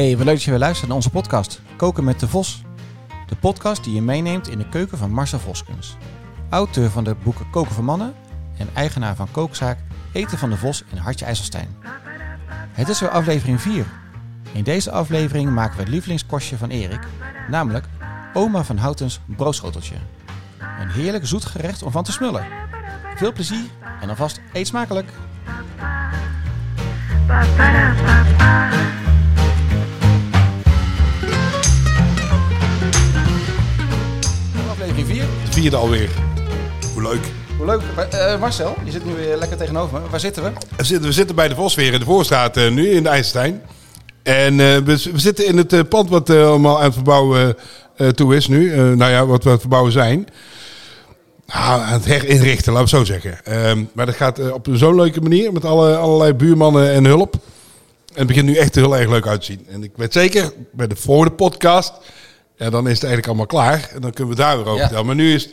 Hey, wat leuk dat je weer luistert naar onze podcast Koken met de Vos. De podcast die je meeneemt in de keuken van Marcel Voskens. Auteur van de boeken Koken voor Mannen en eigenaar van kookzaak Eten van de Vos in Hartje IJsselstein. Het is weer aflevering 4. In deze aflevering maken we het lievelingskostje van Erik, namelijk oma van Houtens broodschoteltje. Een heerlijk zoet gerecht om van te smullen. Veel plezier en alvast eet smakelijk! Vierde alweer. Hoe leuk. Hoe leuk. Eh, Marcel, je zit nu weer lekker tegenover me. Waar zitten we? We zitten, we zitten bij de Vosweer in de Voorstraat eh, nu in de IJsselstein. En eh, we, we zitten in het pand wat allemaal aan het verbouwen toe is nu. Nou ja, wat we aan het verbouwen zijn. Nou, aan het herinrichten, laten we zo zeggen. Ehm, maar dat gaat op zo'n leuke manier met alle, allerlei buurmannen en hulp. En het begint nu echt heel erg leuk uit te zien. En ik weet zeker, bij de volgende podcast, ja, dan is het eigenlijk allemaal klaar. En dan kunnen we daar weer over Ja. Maar nu is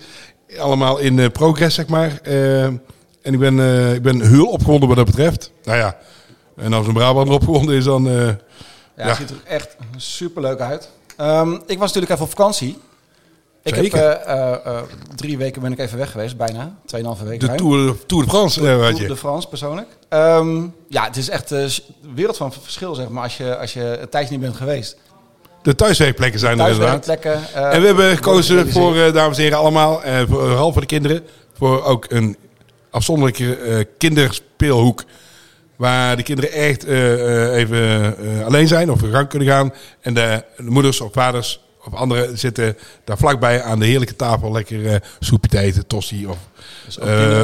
het allemaal in eh, progress, zeg maar. Ehm, en ik ben, eh, ik ben heel opgewonden wat dat betreft. Nou ja, en als een Brabander opgewonden is, dan... eh, Ja, Ja. het ziet er echt super leuk uit. Ehm, ik was natuurlijk even op vakantie. Ik Zeker. heb eh, eh, eh, drie weken ben ik even weg geweest, bijna. Tweeënhalve week. de. Tour, Tour de France, eh, weet Tour je. de France persoonlijk. Ehm, ja, het is echt een wereld van verschil, zeg maar, als je, als je een tijdje niet bent geweest. De thuiswerkplekken zijn er inderdaad. Eh, En we hebben gekozen voor, eh, dames en heren, allemaal, eh, voor, vooral voor de kinderen, voor ook een afzonderlijke kinderspeelhoek. Waar de kinderen echt even alleen zijn of hun gang kunnen gaan. En de, de moeders of vaders of anderen zitten daar vlakbij aan de heerlijke tafel. Lekker eh soepje te eten, tossie of, Dus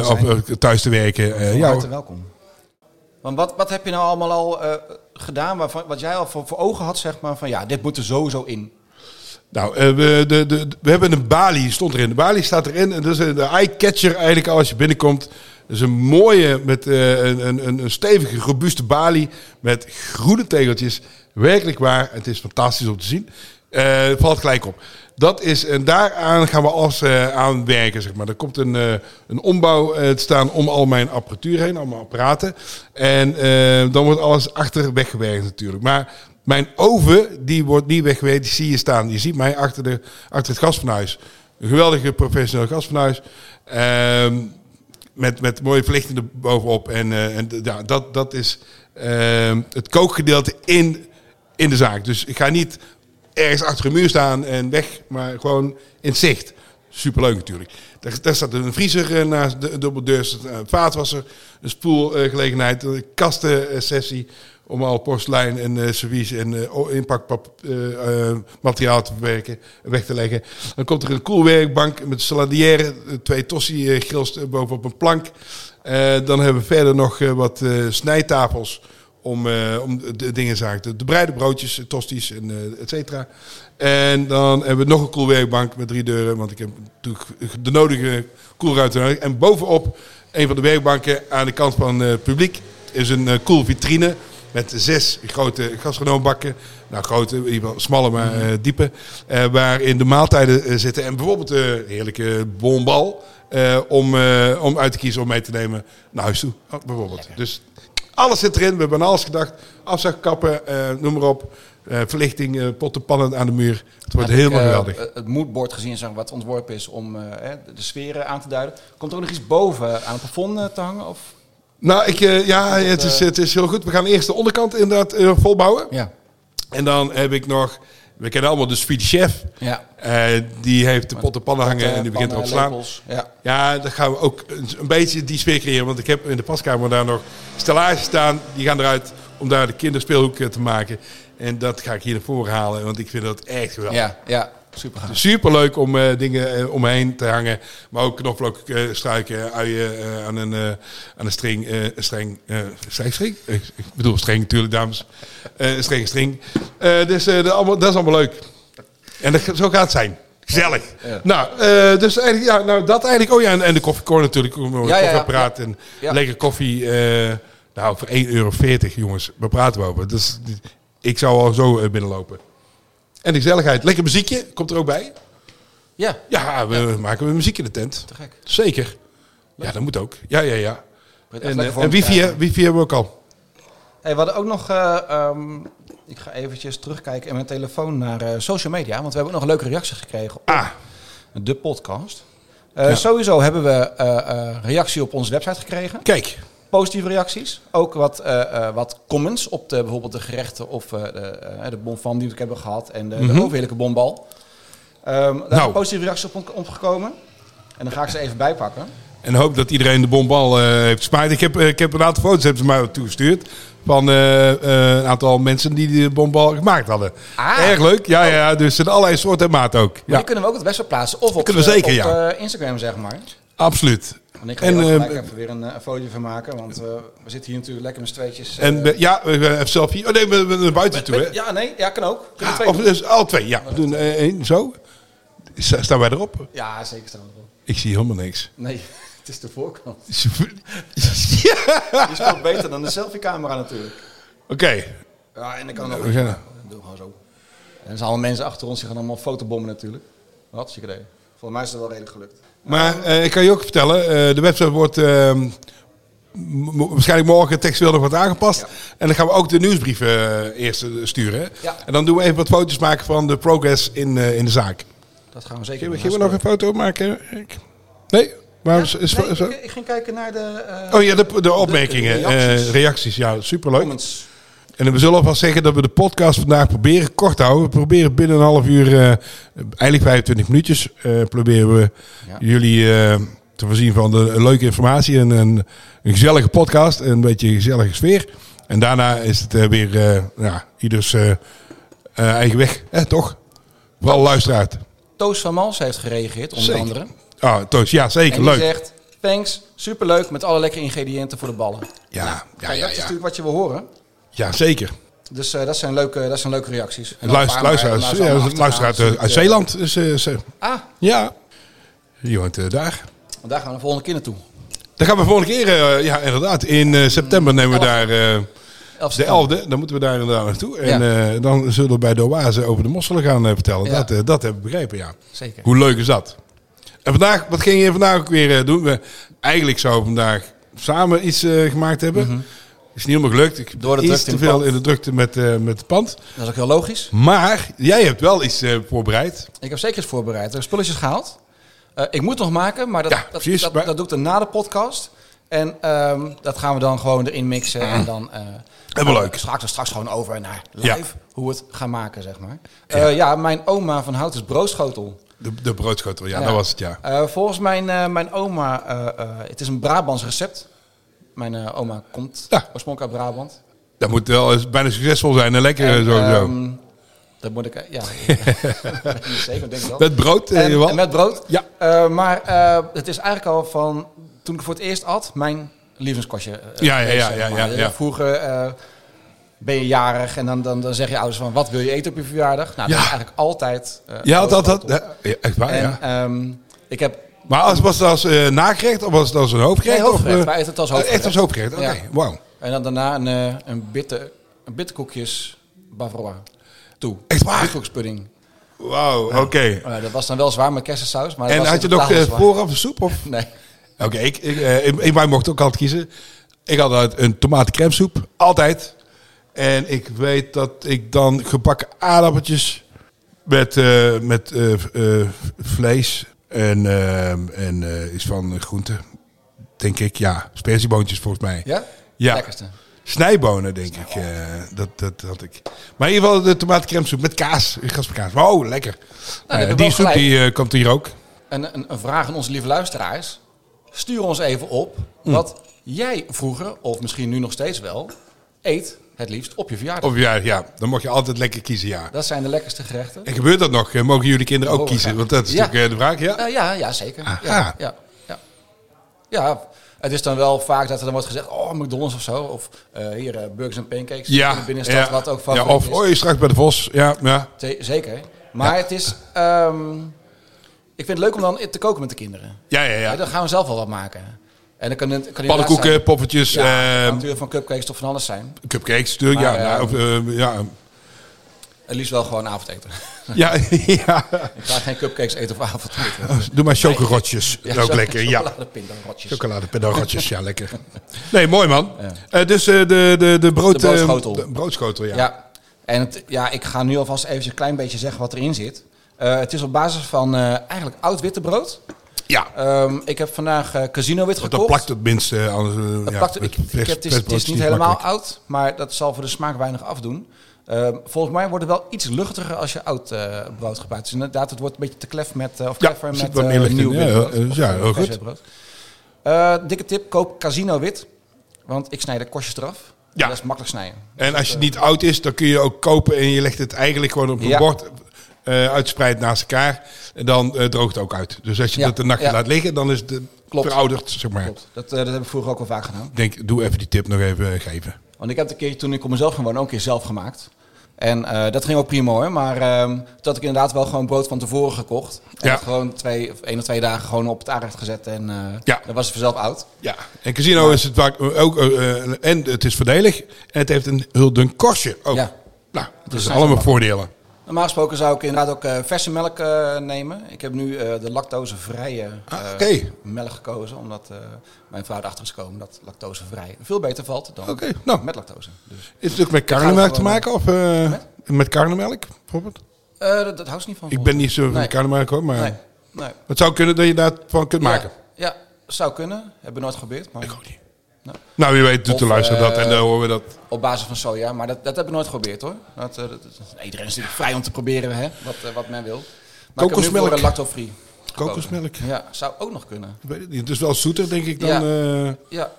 of thuis te werken. Van ja, welkom. Want wat, wat heb je nou allemaal al gedaan, waarvan, wat jij al voor, ogen had, zeg maar, van ja, dit moet er sowieso in. Nou, eh, we, de, de, we hebben een balie, stond erin. De balie staat erin en dat is de eye-catcher eigenlijk als je binnenkomt. Dat is een mooie, met eh, een, een, een stevige, robuuste balie met groene tegeltjes. Werkelijk waar, het is fantastisch om te zien. Eh, valt gelijk op. Dat is, en daaraan gaan we alles eh, aan werken, zeg maar. Er komt een, eh, een ombouw te staan om al mijn apparatuur heen, allemaal apparaten. En dan wordt alles achter weggewerkt natuurlijk. Maar mijn oven, die wordt niet weggewerkt, die zie je staan. Je ziet mij achter, de, achter het gasfornuis. Een geweldige professioneel gasfornuis. Ehm, met, met mooie verlichting er bovenop. En, en ja, dat, dat is ehm, het kookgedeelte in, in de zaak. Dus ik ga niet ergens achter een muur staan en weg, maar gewoon in zicht. Superleuk natuurlijk. Daar, staat een vriezer eh, naast de dubbeldeur, staat een vaatwasser, een spoelgelegenheid, een kastensessie om al porselein en eh servies en eh inpakmateriaal te verwerken, weg te leggen. Dan komt er een koelwerkbank met saladière, twee tossie grills bovenop een plank. Dan hebben we verder nog wat snijtafels om, eh, om de, dingen zaken. De, de breide broodjes, eh, tosties en eh et cetera. En dan hebben we nog een koelwerkbank met drie deuren, want ik heb natuurlijk de nodige koelruimte nodig. En bovenop een van de werkbanken aan de kant van het publiek is een koelvitrine met zes grote gastronoombakken. Nou, grote, in ieder geval smalle, maar eh, diepe. waarin de maaltijden zitten. En bijvoorbeeld de heerlijke bonbal. om, om uit te kiezen om mee te nemen naar huis toe. Bijvoorbeeld. Dus alles zit erin. We hebben aan alles gedacht. Afzagkappen, eh, noem maar op. Eh, verlichting, eh, potten, pannen aan de muur. Het wordt helemaal eh, geweldig. Het moodboard gezien, zeg wat ontworpen is om de sferen aan te duiden. Komt er ook nog iets boven aan het plafond te hangen? Of? Nou, ik, ja, het is, het is heel goed. We gaan eerst de onderkant inderdaad volbouwen. Ja. En dan heb ik nog... We kennen allemaal de Swedish Chef. Ja. Eh, die heeft de potten pannen hangen en die begint erop te slaan. Ja. Ja, dan gaan we ook een, een beetje die sfeer creëren. Want ik heb in de paskamer daar nog stellages staan. Die gaan eruit om daar de kinderspeelhoek eh, te maken. En dat ga ik hier naar voren halen. Want ik vind dat echt geweldig. Ja, ja, super gaaf. Super leuk om eh, dingen eh, omheen te hangen. Maar ook knoflook, eh, struiken, uien aan, een, aan een string. streng, strijkstring? Ik, ik bedoel streng natuurlijk, dames. Een strenge string. Dus dat, allemaal, dat is allemaal leuk. En dat, zo gaat het zijn. Gezellig. Ja. Nou, dus eigenlijk, ja, nou, dat eigenlijk. Oh ja, en, en de koffiekorn natuurlijk. Een Ja, ja, en lekker koffie. nou, voor 1,40 euro, jongens. Waar praten we over? Dus, ik zou al zo binnenlopen. En de gezelligheid. Lekker muziekje. Komt er ook bij. Ja, Ja, we maken we muziek in de tent. te gek. Zeker. Ja, dat moet ook. Ja, ja, ja. En, lekker eh, en wifi, krijgen. hè? wifi hebben we ook al. Hey, we hadden ook nog, eh, ehm, Ik ga eventjes terugkijken in mijn telefoon naar eh, social media. Want we hebben ook nog een leuke reactie gekregen op Ah, de podcast. Eh, Ja. Sowieso hebben we eh, eh, reactie op onze website gekregen. kijk. Positieve reacties. Ook wat, eh, eh, wat comments op de, bijvoorbeeld de gerechten of eh, de, de bonfam die we hebben gehad. En de, de Mhm. overheerlijke bonbal. Ehm daar Nou. zijn positieve reacties op opgekomen. En dan ga ik ze even bijpakken. En hoop dat iedereen de bombal heeft gesmaakt. Ik heb, ik heb een aantal foto's hebben ze mij toegestuurd. Van een aantal mensen die de bombal gemaakt hadden. Ah. Erg leuk. Ja, ja, dus in allerlei soorten en maat ook. Ja, die kunnen we ook het best wel plaatsen. Of op, Kunnen we zeker, op ja. Instagram, zeg maar. Absoluut. Want ik ga En, er eh, even weer een, eh, een foto van maken. Want eh, we zitten hier natuurlijk lekker met z'n tweetjes. En ja, even selfie. Oh nee, we we- naar buiten toe. Hè? ja, nee, ja, kan ook. Ah, twee of dus al twee. Ja, we doen één zo. Sta- Staan wij erop? Ja, zeker staan we erop. Ik zie helemaal niks. Nee, het is de voorkant. Is veel beter dan de selfie-camera natuurlijk. Oké. Ja, en dan kan ook. We gaan- Doe gewoon zo. En er zijn allemaal mensen achter ons die gaan allemaal fotobommen natuurlijk. Wat is je idee? Volgens mij is het wel redelijk gelukt. Maar eh, ik kan je ook vertellen, eh, de website wordt ehm, waarschijnlijk morgen textueel nog wat aangepast. Ja. En dan gaan we ook de nieuwsbrief eh, eerst sturen. Ja. En dan doen we even wat foto's maken van de progress in, eh, in de zaak. Dat gaan we zeker doen. gaan we nog een foto maken? Ik- Nee? Waarom is, is Nee, zo? ik, ik ging kijken naar de eh, Oh ja, de, de opmerkingen, de eh, reacties. reacties. Ja, superleuk. comments. En we zullen alvast zeggen dat we de podcast vandaag proberen kort te houden. We proberen binnen een half uur, eh, eigenlijk 25 minuutjes, eh, proberen we Ja. jullie eh, te voorzien van de leuke informatie en een, een gezellige podcast en een beetje een gezellige sfeer. En daarna is het weer ja, ieders eigen weg, toch? Vooral luisteraar. Toos van Mals heeft gereageerd, onder Zeker. andere. Ah, Toos, ja, zeker, En die leuk. zegt, thanks, superleuk met alle lekkere ingrediënten voor de ballen. Ja, ja, Kijk, ja, dat is ja. natuurlijk wat je wil horen. Ja, zeker. Dus eh, dat, zijn leuke, dat zijn leuke reacties. En Luister, luisteraars, ja, luisteraar uit, Zeeland. Dus, eh, ze- eh, Ah, ja, die woont eh, daar. want daar gaan we de volgende keer naartoe. Dan gaan we volgende keer, eh, ja inderdaad, in eh, september nemen we daar, eh, 11 de 11e, dan moeten we daar inderdaad naartoe. En Ja. eh, dan zullen we bij de oase over de mosselen gaan eh, vertellen. Ja. Dat, eh, dat heb ik begrepen, ja. Zeker. Hoe leuk is dat? En vandaag, wat ging je vandaag ook weer eh, doen? We, eigenlijk zouden we vandaag samen iets eh, gemaakt hebben. Is niet helemaal gelukt. Ik. Door de iets drukte te veel in de drukte met, eh, met het pand. Dat is ook heel logisch. Maar jij hebt wel iets eh, voorbereid. Ik heb zeker iets voorbereid. Ik heb spulletjes gehaald. Eh, ik moet nog maken, maar dat, Ja, dat, precies. dat, Maar- dat doe ik dan na de podcast. En ehm, dat gaan we dan gewoon erin mixen. En dan eh Helemaal leuk. Straks, straks gewoon over naar live. Ja. Hoe we het gaan maken, zeg maar. Ja, ja mijn oma van Hout is broodschotel. De, de broodschotel, ja, Ja. dat was het, ja. Volgens mijn, mijn oma, het is een Brabants recept. Mijn eh, oma komt Ja. oorspronkelijk uit Brabant. Dat moet wel eens bijna succesvol zijn en lekker eh, En, sowieso. ehm, dat moet ik, eh, ja, niet zeker, denk ik wel. met brood, eh, en, en met brood. Ja. Eh, maar eh, het is eigenlijk al van toen ik voor het eerst at, mijn lievelingskostje. eh, Ja, ja, ja, ja, ja, ja. Vroeger eh, ben je jarig en dan, dan, dan zeg je ouders van wat wil je eten op je verjaardag? Nou, dat Ja. is eigenlijk altijd. eh, Ja, dat, dat, ja, echt waar, En ja. ehm, ik heb Maar als, was het als eh, nagerecht of was het als een hoofdgerecht? nee, hoofdgerecht. Of, eten het als hoofdgerecht. Echt als hoofdgerecht, oké. Ja. Wauw. En dan daarna een, eh, een, bitter, een bitterkoekjes Bavarois toe. Echt waar? Bitterkoekspudding. Wauw, oké. Dat was dan wel zwaar met kersensaus. Maar En had je nog vooraf een soep? Of? Nee. Oké, ik, ik, ik, ik- wij mochten ook altijd kiezen. Ik had altijd een tomatencrème soep, altijd. En ik weet dat ik dan gebakken aardappeltjes met, met vlees en, eh, en eh, iets van groenten, denk ik. Ja, sperzieboontjes volgens mij. Ja? Ja. Lekkerste. Snijbonen, denk ik. eh, dat, dat had ik. Maar in ieder geval de tomatencrème soep met kaas. Gasperkaas. Wow, lekker. Eh, je die wel soep gelijk. die, eh, komt hier ook. En een, een vraag aan onze lieve luisteraars. Stuur ons even op Hm. wat jij vroeger, of misschien nu nog steeds wel, eet het liefst op je verjaardag. Of ja, ja, dan mag je altijd lekker kiezen, ja. Dat zijn de lekkerste gerechten. En gebeurt dat nog? Eh, Mogen jullie kinderen ook kiezen? Want dat is Ja. natuurlijk eh, de vraag, ja? Eh, ja, ja, zeker. Aha. Ja, ja, ja. ja, het is dan wel vaak dat er dan wordt gezegd, oh, McDonald's of zo. Of hier, burgers en pancakes in Ja, de binnenstad, ja. wat ook ja, favoriet of oh, je straks bij de Vos. Ja, ja. Ze- Zeker. Maar het is... ehm, ik vind het leuk om dan te koken met de kinderen. Ja, ja, Ja, ja. dan gaan we zelf wel wat maken. En dan kan het, kan Pannenkoeken, poppetjes, Ja, eh, natuurlijk van cupcakes tot van alles zijn. cupcakes natuurlijk. Maar, ja, eh, of, eh, ja, Het liefst wel gewoon avondeten. ja, ja. Ik ga geen cupcakes eten of avondeten. Doe maar chocorotjes. Ja, ook lekker, ja. Chocoladepindarotjes. Chocoladepindarotjes, ja, lekker. Nee, mooi man. Ja. Eh, dus eh, de, de, de, brood, De broodschotel. de broodschotel, ja. Ja. En het, ja, ik ga nu alvast even een klein beetje zeggen wat erin zit. Eh, het is op basis van eigenlijk oud witte brood. Ja, Ehm, ik heb vandaag eh, casino wit gekocht. dat plakt het minst. eh, anders, eh, Dat ja, plakt- ik, ik heb, het, is, het is niet helemaal makkelijk. oud, maar dat zal voor de smaak weinig afdoen. Ehm, volgens mij wordt het wel iets luchtiger als je oud eh, brood gebruikt. Dus inderdaad, het wordt een beetje te klef met, of Ja, met zit wat meer licht nieuw in. wit Ja, heel goed. dikke tip, koop casino wit. Want ik snij de korstjes eraf. Ja. Dat is makkelijk snijden. En als je niet oud is, dan kun je ook kopen en je legt het eigenlijk gewoon op een Ja. bord eh uitspreid naast elkaar. En dan eh, droogt het ook uit. Dus als je Ja, dat een nachtje ja. laat liggen, dan is het eh, Klopt. verouderd, zeg maar. Klopt. Dat, dat heb ik vroeger ook al vaak gedaan. Ik denk, doe even die tip nog even geven. Want ik heb het een keer toen ik op mezelf ging wonen ook een keer zelf gemaakt. En dat ging ook prima hoor. Maar ehm, toen had ik inderdaad wel gewoon brood van tevoren gekocht. En Ja. dat gewoon twee, of één of twee dagen gewoon op het aanrecht gezet. En Ja. dan was het vanzelf oud. Ja, en casino is het vaak ook, en het is voordelig en het heeft een heel dun korstje ook. Ja. Nou, dat Dus zijn allemaal voordelen. Normaal gesproken zou ik inderdaad ook eh, verse melk eh, nemen. Ik heb nu eh, de lactosevrije Ah, melk gekozen. Omdat mijn vrouw erachter is gekomen dat lactosevrij veel beter valt dan nou. met lactose. Dus, Is het ook met karnemelk te maken of Met? met karnemelk bijvoorbeeld? dat, dat houdt ze niet van. Ik ben niet zo van Nee. karnemelk hoor, maar Nee, nee. het zou kunnen dat je daarvan kunt maken. Ja, zou kunnen. Hebben we nooit geprobeerd. Maar Ik ook niet. Nou. Nou, wie weet doet de luisteraar dat en eh, dan horen we dat. op basis van soja. Maar dat, dat heb ik nooit geprobeerd hoor. Dat, eh, dat, dat- iedereen is natuurlijk vrij om te proberen hè, wat, eh, wat men wil. Maar ik heb nu Kokosmelk. eh, lactofree. Kokosmelk. Ja, zou ook nog kunnen. Ik weet het niet. Het is wel zoeter, denk ik dan. Ja. eh. Ja,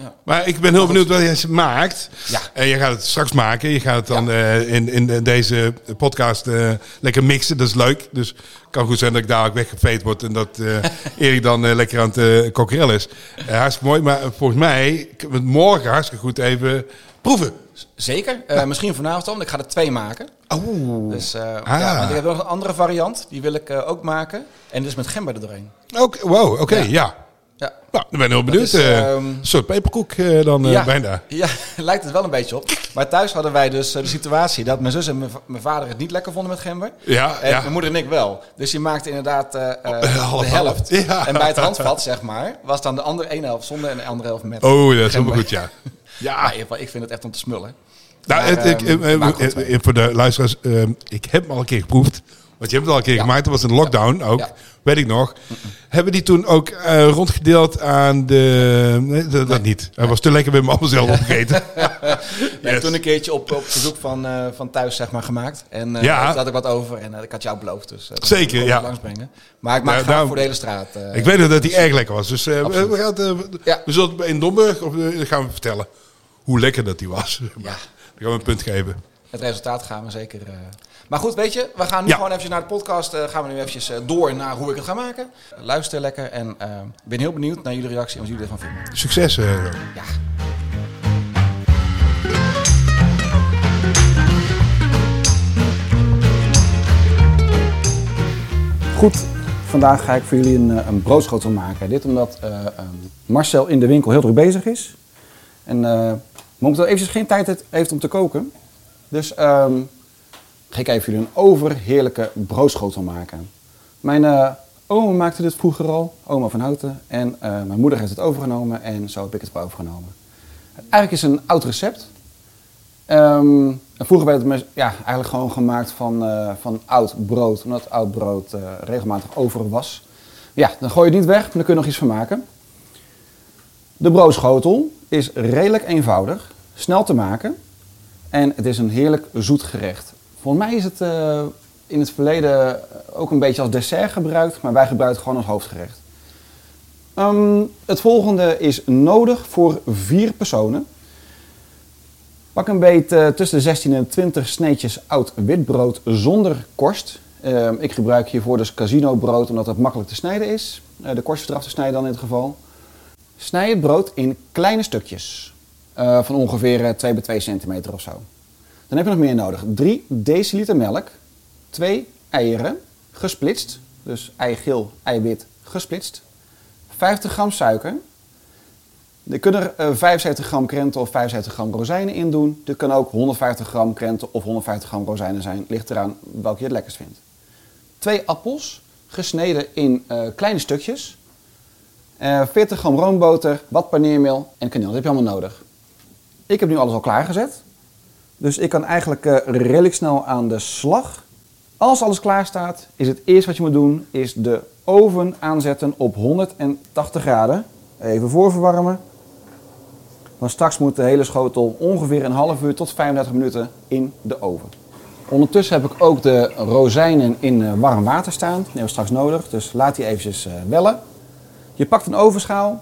ja. maar ik ben heel benieuwd wat jij ze maakt. Ja. En je gaat het straks maken. Je gaat het dan eh, in, in deze podcast eh, lekker mixen. Dat is leuk. Dus het kan goed zijn dat ik dadelijk weggeveed word. En dat eh Erik dan eh, lekker aan het uh, kokerel is. Eh, hartstikke mooi. Maar volgens mij kunnen we het morgen hartstikke goed even proeven. Zeker. Eh, Misschien vanavond al, want ik ga er twee maken. Oeh. Dus, eh, Ah. ja, ik heb nog een andere variant. Die wil ik eh, ook maken. En dus met gember er doorheen. Oké, wow, oké, ja. Ja. Nou, ik ben heel benieuwd. is, eh, ehm, een soort peperkoek eh, dan eh, ja, bijna. ja, lijkt het wel een beetje op. Maar thuis hadden wij dus de situatie dat mijn zus en mijn va- mijn vader het niet lekker vonden met gember. Ja, En ja. mijn moeder en ik wel. Dus je maakte inderdaad half, de helft. half. Ja. En bij het handvat, zeg maar, was dan de andere ene helft zonder en de andere helft met. Oh, dat is helemaal goed, ja. Ja, in ieder geval, ik vind het echt om te smullen. Nou, Maar, het, ik, ehm, eh, eh, eh, eh, voor de luisteraars, eh, ik heb hem al een keer geproefd. Want je hebt het al een keer Ja. gemaakt. Dat was een lockdown ook. Ja. Weet ik nog. Hebben die toen ook eh, rondgedeeld aan de... Nee, dat, niet. Hij was te lekker bij me allemaal zelf opgegeten. Nee, Yes. toen een keertje op, op verzoek van, eh, van thuis zeg maar, gemaakt. En Ja. daar had ik wat over en ik had jou beloofd. Dus, Zeker, ja. langsbrengen. Maar ik maak Ja, graag daarom- voor de hele straat. ik weet nog dat hij erg lekker was. Dus we, we, gaan het, Ja. we zullen het in Domburg of, gaan we vertellen hoe lekker dat die was. Ja. Dan gaan we een punt geven. Het resultaat gaan we zeker. Eh. Maar goed, weet je, we gaan nu Ja. gewoon even naar de podcast. eh, gaan we nu eventjes eh, door naar hoe ik het ga maken. Luister lekker en eh, ik ben heel benieuwd naar jullie reactie en wat jullie ervan vinden. Succes. eh. Ja. Goed, vandaag ga ik voor jullie een, eh, een broodschotel maken. Dit omdat eh, ehm, Marcel in de winkel heel druk bezig is. En eh, momenteel eventjes geen tijd heeft- heeft om te koken. Dus ehm, ga ik even jullie een overheerlijke broodschotel maken. Mijn eh, oma maakte dit vroeger al, oma van Houten. En eh, mijn moeder heeft het overgenomen en zo heb ik het overgenomen. Eigenlijk is het een oud recept. Ehm, vroeger werd het ja, eigenlijk gewoon gemaakt van, eh, van oud brood, omdat oud brood regelmatig over was. Ja, dan gooi je het niet weg, maar dan kun je nog iets van maken. De broodschotel is redelijk eenvoudig, snel te maken en het is een heerlijk zoet gerecht. Volgens mij is het eh, in het verleden ook een beetje als dessert gebruikt, maar wij gebruiken het gewoon als hoofdgerecht. Ehm, het volgende is nodig voor vier personen. Pak een beet eh, tussen de 16 en 20 sneetjes oud witbrood zonder korst. Ehm, ik gebruik hiervoor dus casino brood omdat het makkelijk te snijden is. Eh, de korst eraf te snijden dan in dit geval. Snij het brood in kleine stukjes. van ongeveer eh, 2 bij 2 centimeter of zo. Dan heb je nog meer nodig. 3 deciliter melk. 2 eieren, gesplitst. Dus eigeel, eiwit, gesplitst. 50 gram suiker. Er kunnen er eh, 75 gram krenten of 75 gram rozijnen in doen. Dit kan ook 150 gram krenten of 150 gram rozijnen zijn. Ligt eraan welke je het lekkerst vindt. Twee appels, gesneden in eh, kleine stukjes. Eh, 40 gram roomboter, wat paneermeel en kaneel. Dat heb je allemaal nodig. Ik heb nu alles al klaargezet. Dus ik kan eigenlijk eh, redelijk snel aan de slag. Als alles klaar staat, is het eerste wat je moet doen, is de oven aanzetten op 180 graden. Even voorverwarmen. Want straks moet de hele schotel ongeveer een half uur tot 35 minuten in de oven. Ondertussen heb ik ook de rozijnen in eh, warm water staan. Die hebben we straks nodig, dus laat die eventjes eh, wellen. Je pakt een ovenschaal,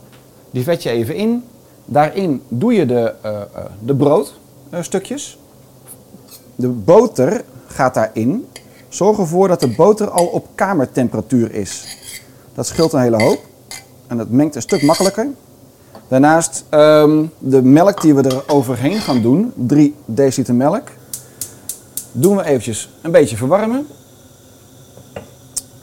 die vet je even in. Daarin doe je de, de broodstukjes. De boter gaat daarin. Zorg ervoor dat de boter al op kamertemperatuur is. Dat scheelt een hele hoop. En dat mengt een stuk makkelijker. Daarnaast ehm, de melk die we er overheen gaan doen, 3 deciliter melk, doen we eventjes een beetje verwarmen.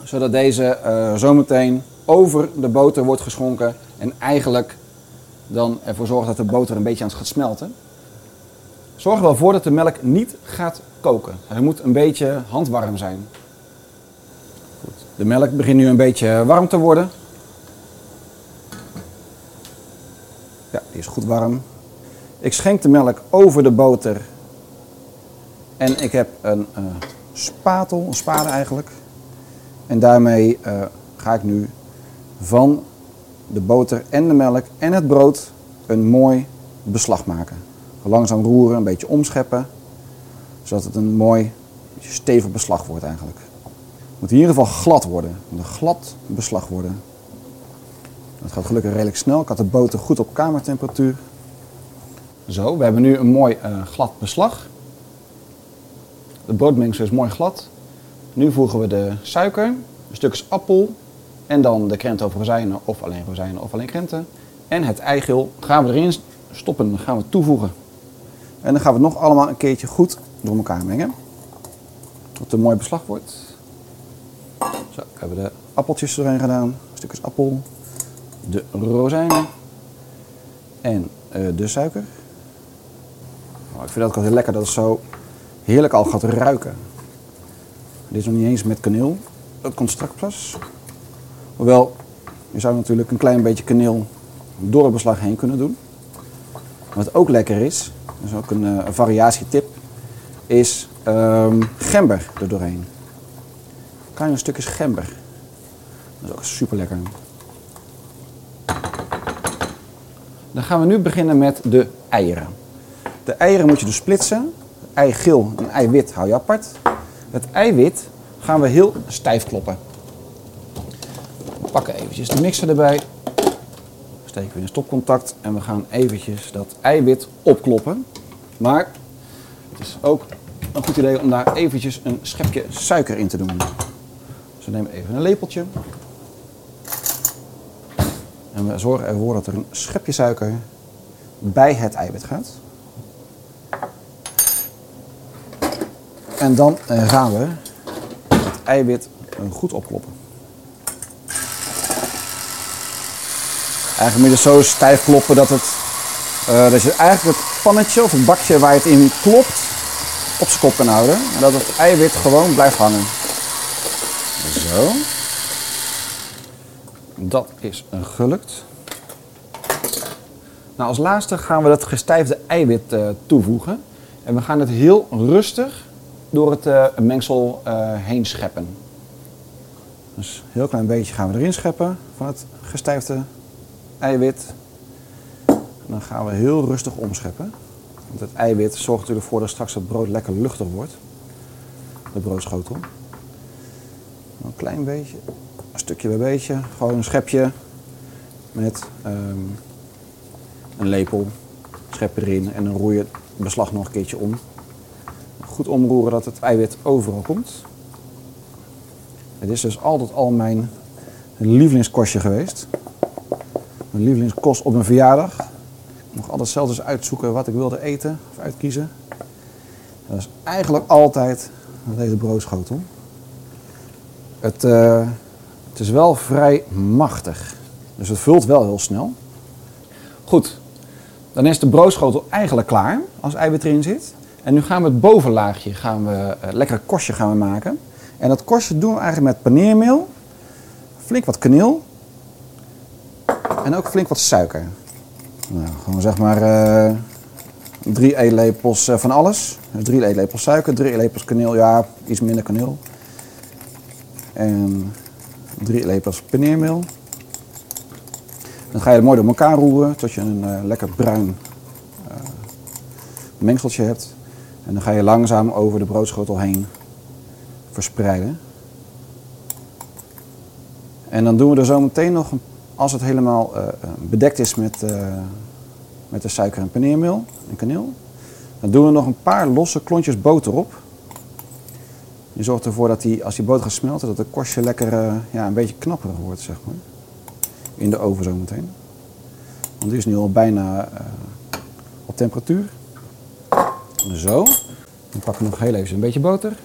Zodat deze eh, zometeen over de boter wordt geschonken en eigenlijk dan ervoor zorgt dat de boter een beetje aan het gaat smelten. Zorg er wel voor dat de melk niet gaat koken. Hij moet een beetje handwarm zijn. Goed. De melk begint nu een beetje warm te worden. Ja, die is goed warm. Ik schenk de melk over de boter. En ik heb een eh, spatel, een spade eigenlijk. En daarmee eh, ga ik nu van de boter en de melk en het brood een mooi beslag maken. Langzaam roeren, een beetje omscheppen. Zodat het een mooi stevig beslag wordt eigenlijk. Het moet in ieder geval glad worden. Een glad beslag worden. Dat gaat gelukkig redelijk snel. Ik had de boter goed op kamertemperatuur. Zo, we hebben nu een mooi eh, glad beslag. De broodmengsel is mooi glad. Nu voegen we de suiker, een stukjes appel en dan de krenten of rozijnen of alleen rozijnen of alleen krenten. En het eigeel gaan we erin stoppen, gaan we toevoegen. En dan gaan we het nog allemaal een keertje goed door elkaar mengen. Tot het een mooi beslag wordt. Zo, we hebben de appeltjes erin gedaan, stukjes appel, de rozijnen en eh, de suiker. Oh, ik vind dat ook heel lekker dat het zo heerlijk al gaat ruiken. Dit is nog niet eens met kaneel. Dat komt straks pas. Hoewel, je zou natuurlijk een klein beetje kaneel door het beslag heen kunnen doen. Wat ook lekker is, dat is ook een, een variatietip, is ehm, gember er doorheen. Kleine stukjes gember. Dat is ook super lekker. Dan gaan we nu beginnen met de eieren. De eieren moet je dus splitsen. Eigeel en eiwit hou je apart. Het eiwit gaan we heel stijf kloppen. We pakken eventjes de mixer erbij. Steken we in een stopcontact en we gaan eventjes dat eiwit opkloppen. Maar het is ook een goed idee om daar eventjes een schepje suiker in te doen. Dus we nemen even een lepeltje. En we zorgen ervoor dat er een schepje suiker bij het eiwit gaat. En dan eh, gaan we het eiwit goed opkloppen. Eigenlijk moet je zo stijf kloppen dat, het, uh, dat je eigenlijk het pannetje of het bakje waar je het in klopt op zijn kop kan houden. En dat het eiwit gewoon blijft hangen. Zo. Dat is gelukt. Nou, als laatste gaan we dat gestijfde eiwit uh, toevoegen. En we gaan het heel rustig door het uh, mengsel uh, heen scheppen. Dus een heel klein beetje gaan we erin scheppen van het gestijfde eiwit. Dan gaan we heel rustig omscheppen. Want het eiwit zorgt natuurlijk voor dat straks het brood lekker luchtig wordt. De broodschotel. Een klein beetje, een stukje bij beetje. Gewoon een schepje met um, een lepel. Schep erin en dan roer je het beslag nog een keertje om. Goed omroeren dat het eiwit overal komt. Het is dus altijd al mijn lievelingskostje geweest. Mijn lievelingskost op mijn verjaardag. Ik mocht altijd zelf eens uitzoeken wat ik wilde eten of uitkiezen. Dat is eigenlijk altijd deze broodschotel. Het, uh, het is wel vrij machtig. Dus het vult wel heel snel. Goed, dan is de broodschotel eigenlijk klaar als eiwit erin zit. En nu gaan we het bovenlaagje, gaan we, uh, lekker korstje gaan we maken. En dat korstje doen we eigenlijk met paneermeel, flink wat kaneel en ook flink wat suiker. Nou, gewoon zeg maar uh, Drie eetlepels eh, van alles. Dus drie eetlepels suiker, drie eetlepels kaneel, ja, iets minder kaneel. En drie eetlepels paneermeel. Dan ga je het mooi door elkaar roeren tot je een eh, lekker bruin eh, mengseltje hebt. En dan ga je langzaam over de broodschotel heen verspreiden. En dan doen we er zo meteen nog, een- als het helemaal eh, bedekt is met, eh, met de suiker en paneermeel en kaneel, dan doen we nog een paar losse klontjes boter op. Je zorgt ervoor dat die, als die boter gaat smelten, dat het korstje lekker eh, ja, een beetje knapperig wordt, zeg maar. In de oven zo meteen. Want die is nu al bijna op temperatuur. Zo. Dan pakken we nog heel even een beetje boter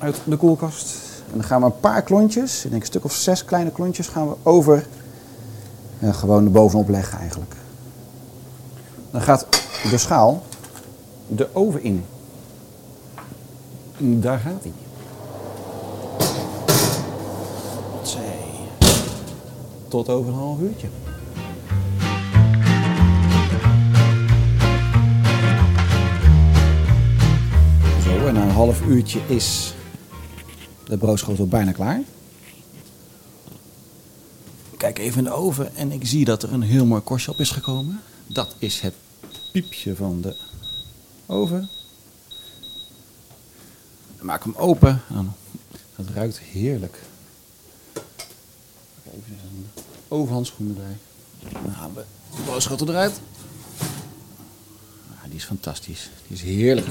uit de koelkast. En dan gaan we een paar klontjes, ik denk een stuk of zes kleine klontjes, gaan we over ja, gewoon er bovenop leggen eigenlijk. Dan gaat de schaal de oven in. Daar gaat hij. Tot over een half uurtje. Zo, en na een half uurtje is de broodschotel bijna klaar. Kijk even de oven en ik zie dat er een heel mooi korstje op is gekomen. Dat is het piepje van de oven. Dan maak hem open. En Het ruikt heerlijk. Even een ovenhandschoen erbij. Dan halen we de broodschotel eruit. Ah, die is fantastisch. Die is heerlijk.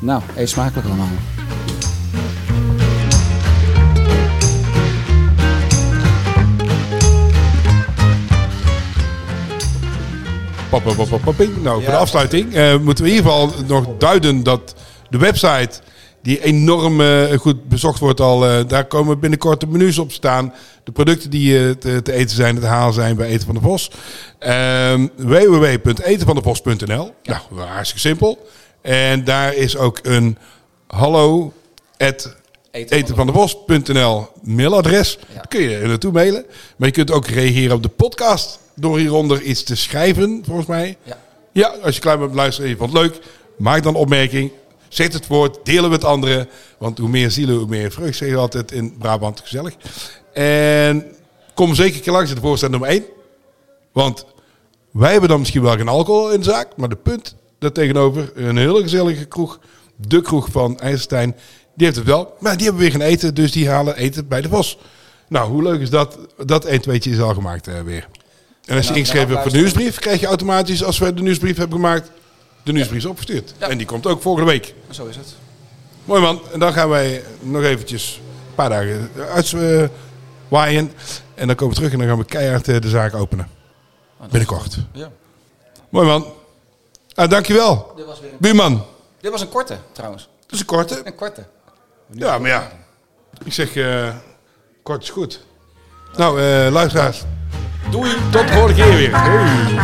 Nou, eet smakelijk allemaal. Nou, voor Ja. de afsluiting eh, moeten we in ieder geval nog duiden dat de website, die enorm eh, goed bezocht wordt al, eh, daar komen binnenkort de menus op staan. De producten die eh, te, te eten zijn, te halen zijn bij Eten van de Bos. Ehm www.etenvandebos.nl Nou, hartstikke simpel. En daar is ook een hallo etenvandebos.nl mailadres. Daar kun je naartoe mailen. Maar je kunt ook reageren op de podcast door hieronder iets te schrijven, volgens mij. Ja. Ja, als je klaar bent met luisteren en je vond het leuk, maak dan een opmerking. Zet het woord, delen met anderen. Want hoe meer zielen, hoe meer vreugd, zeggen we altijd in Brabant. Gezellig. En kom zeker een keer langs in de voorstelling nummer 1. Want wij hebben dan misschien wel geen alcohol in de zaak. Maar de punt daartegenover, een hele gezellige kroeg. De kroeg van IJzerstein. Die heeft het wel. Maar die hebben weer geen eten. Dus die halen eten bij de Vos. Nou, hoe leuk is dat? Dat 1 2 is al gemaakt eh, weer. En als je nou, ingeschreven hebt voor de nieuwsbrief, krijg je automatisch, als wij de nieuwsbrief hebben gemaakt, de nieuwsbrief is opgestuurd. Ja. En die komt ook volgende week. Zo is het. Mooi man. En dan gaan wij nog eventjes een paar dagen uitwaaien. en dan komen we terug en dan gaan we keihard eh, de zaak openen. Binnenkort. Ja. Mooi man. Ah, dankjewel. Dit was, weer een, Buurman. dit was een korte trouwens. Dat is een korte. Een korte. Ja, maar ja. Ik zeg, kort is goed. Nou, uh, luisteraars. Doei, tot de volgende keer weer. Doei.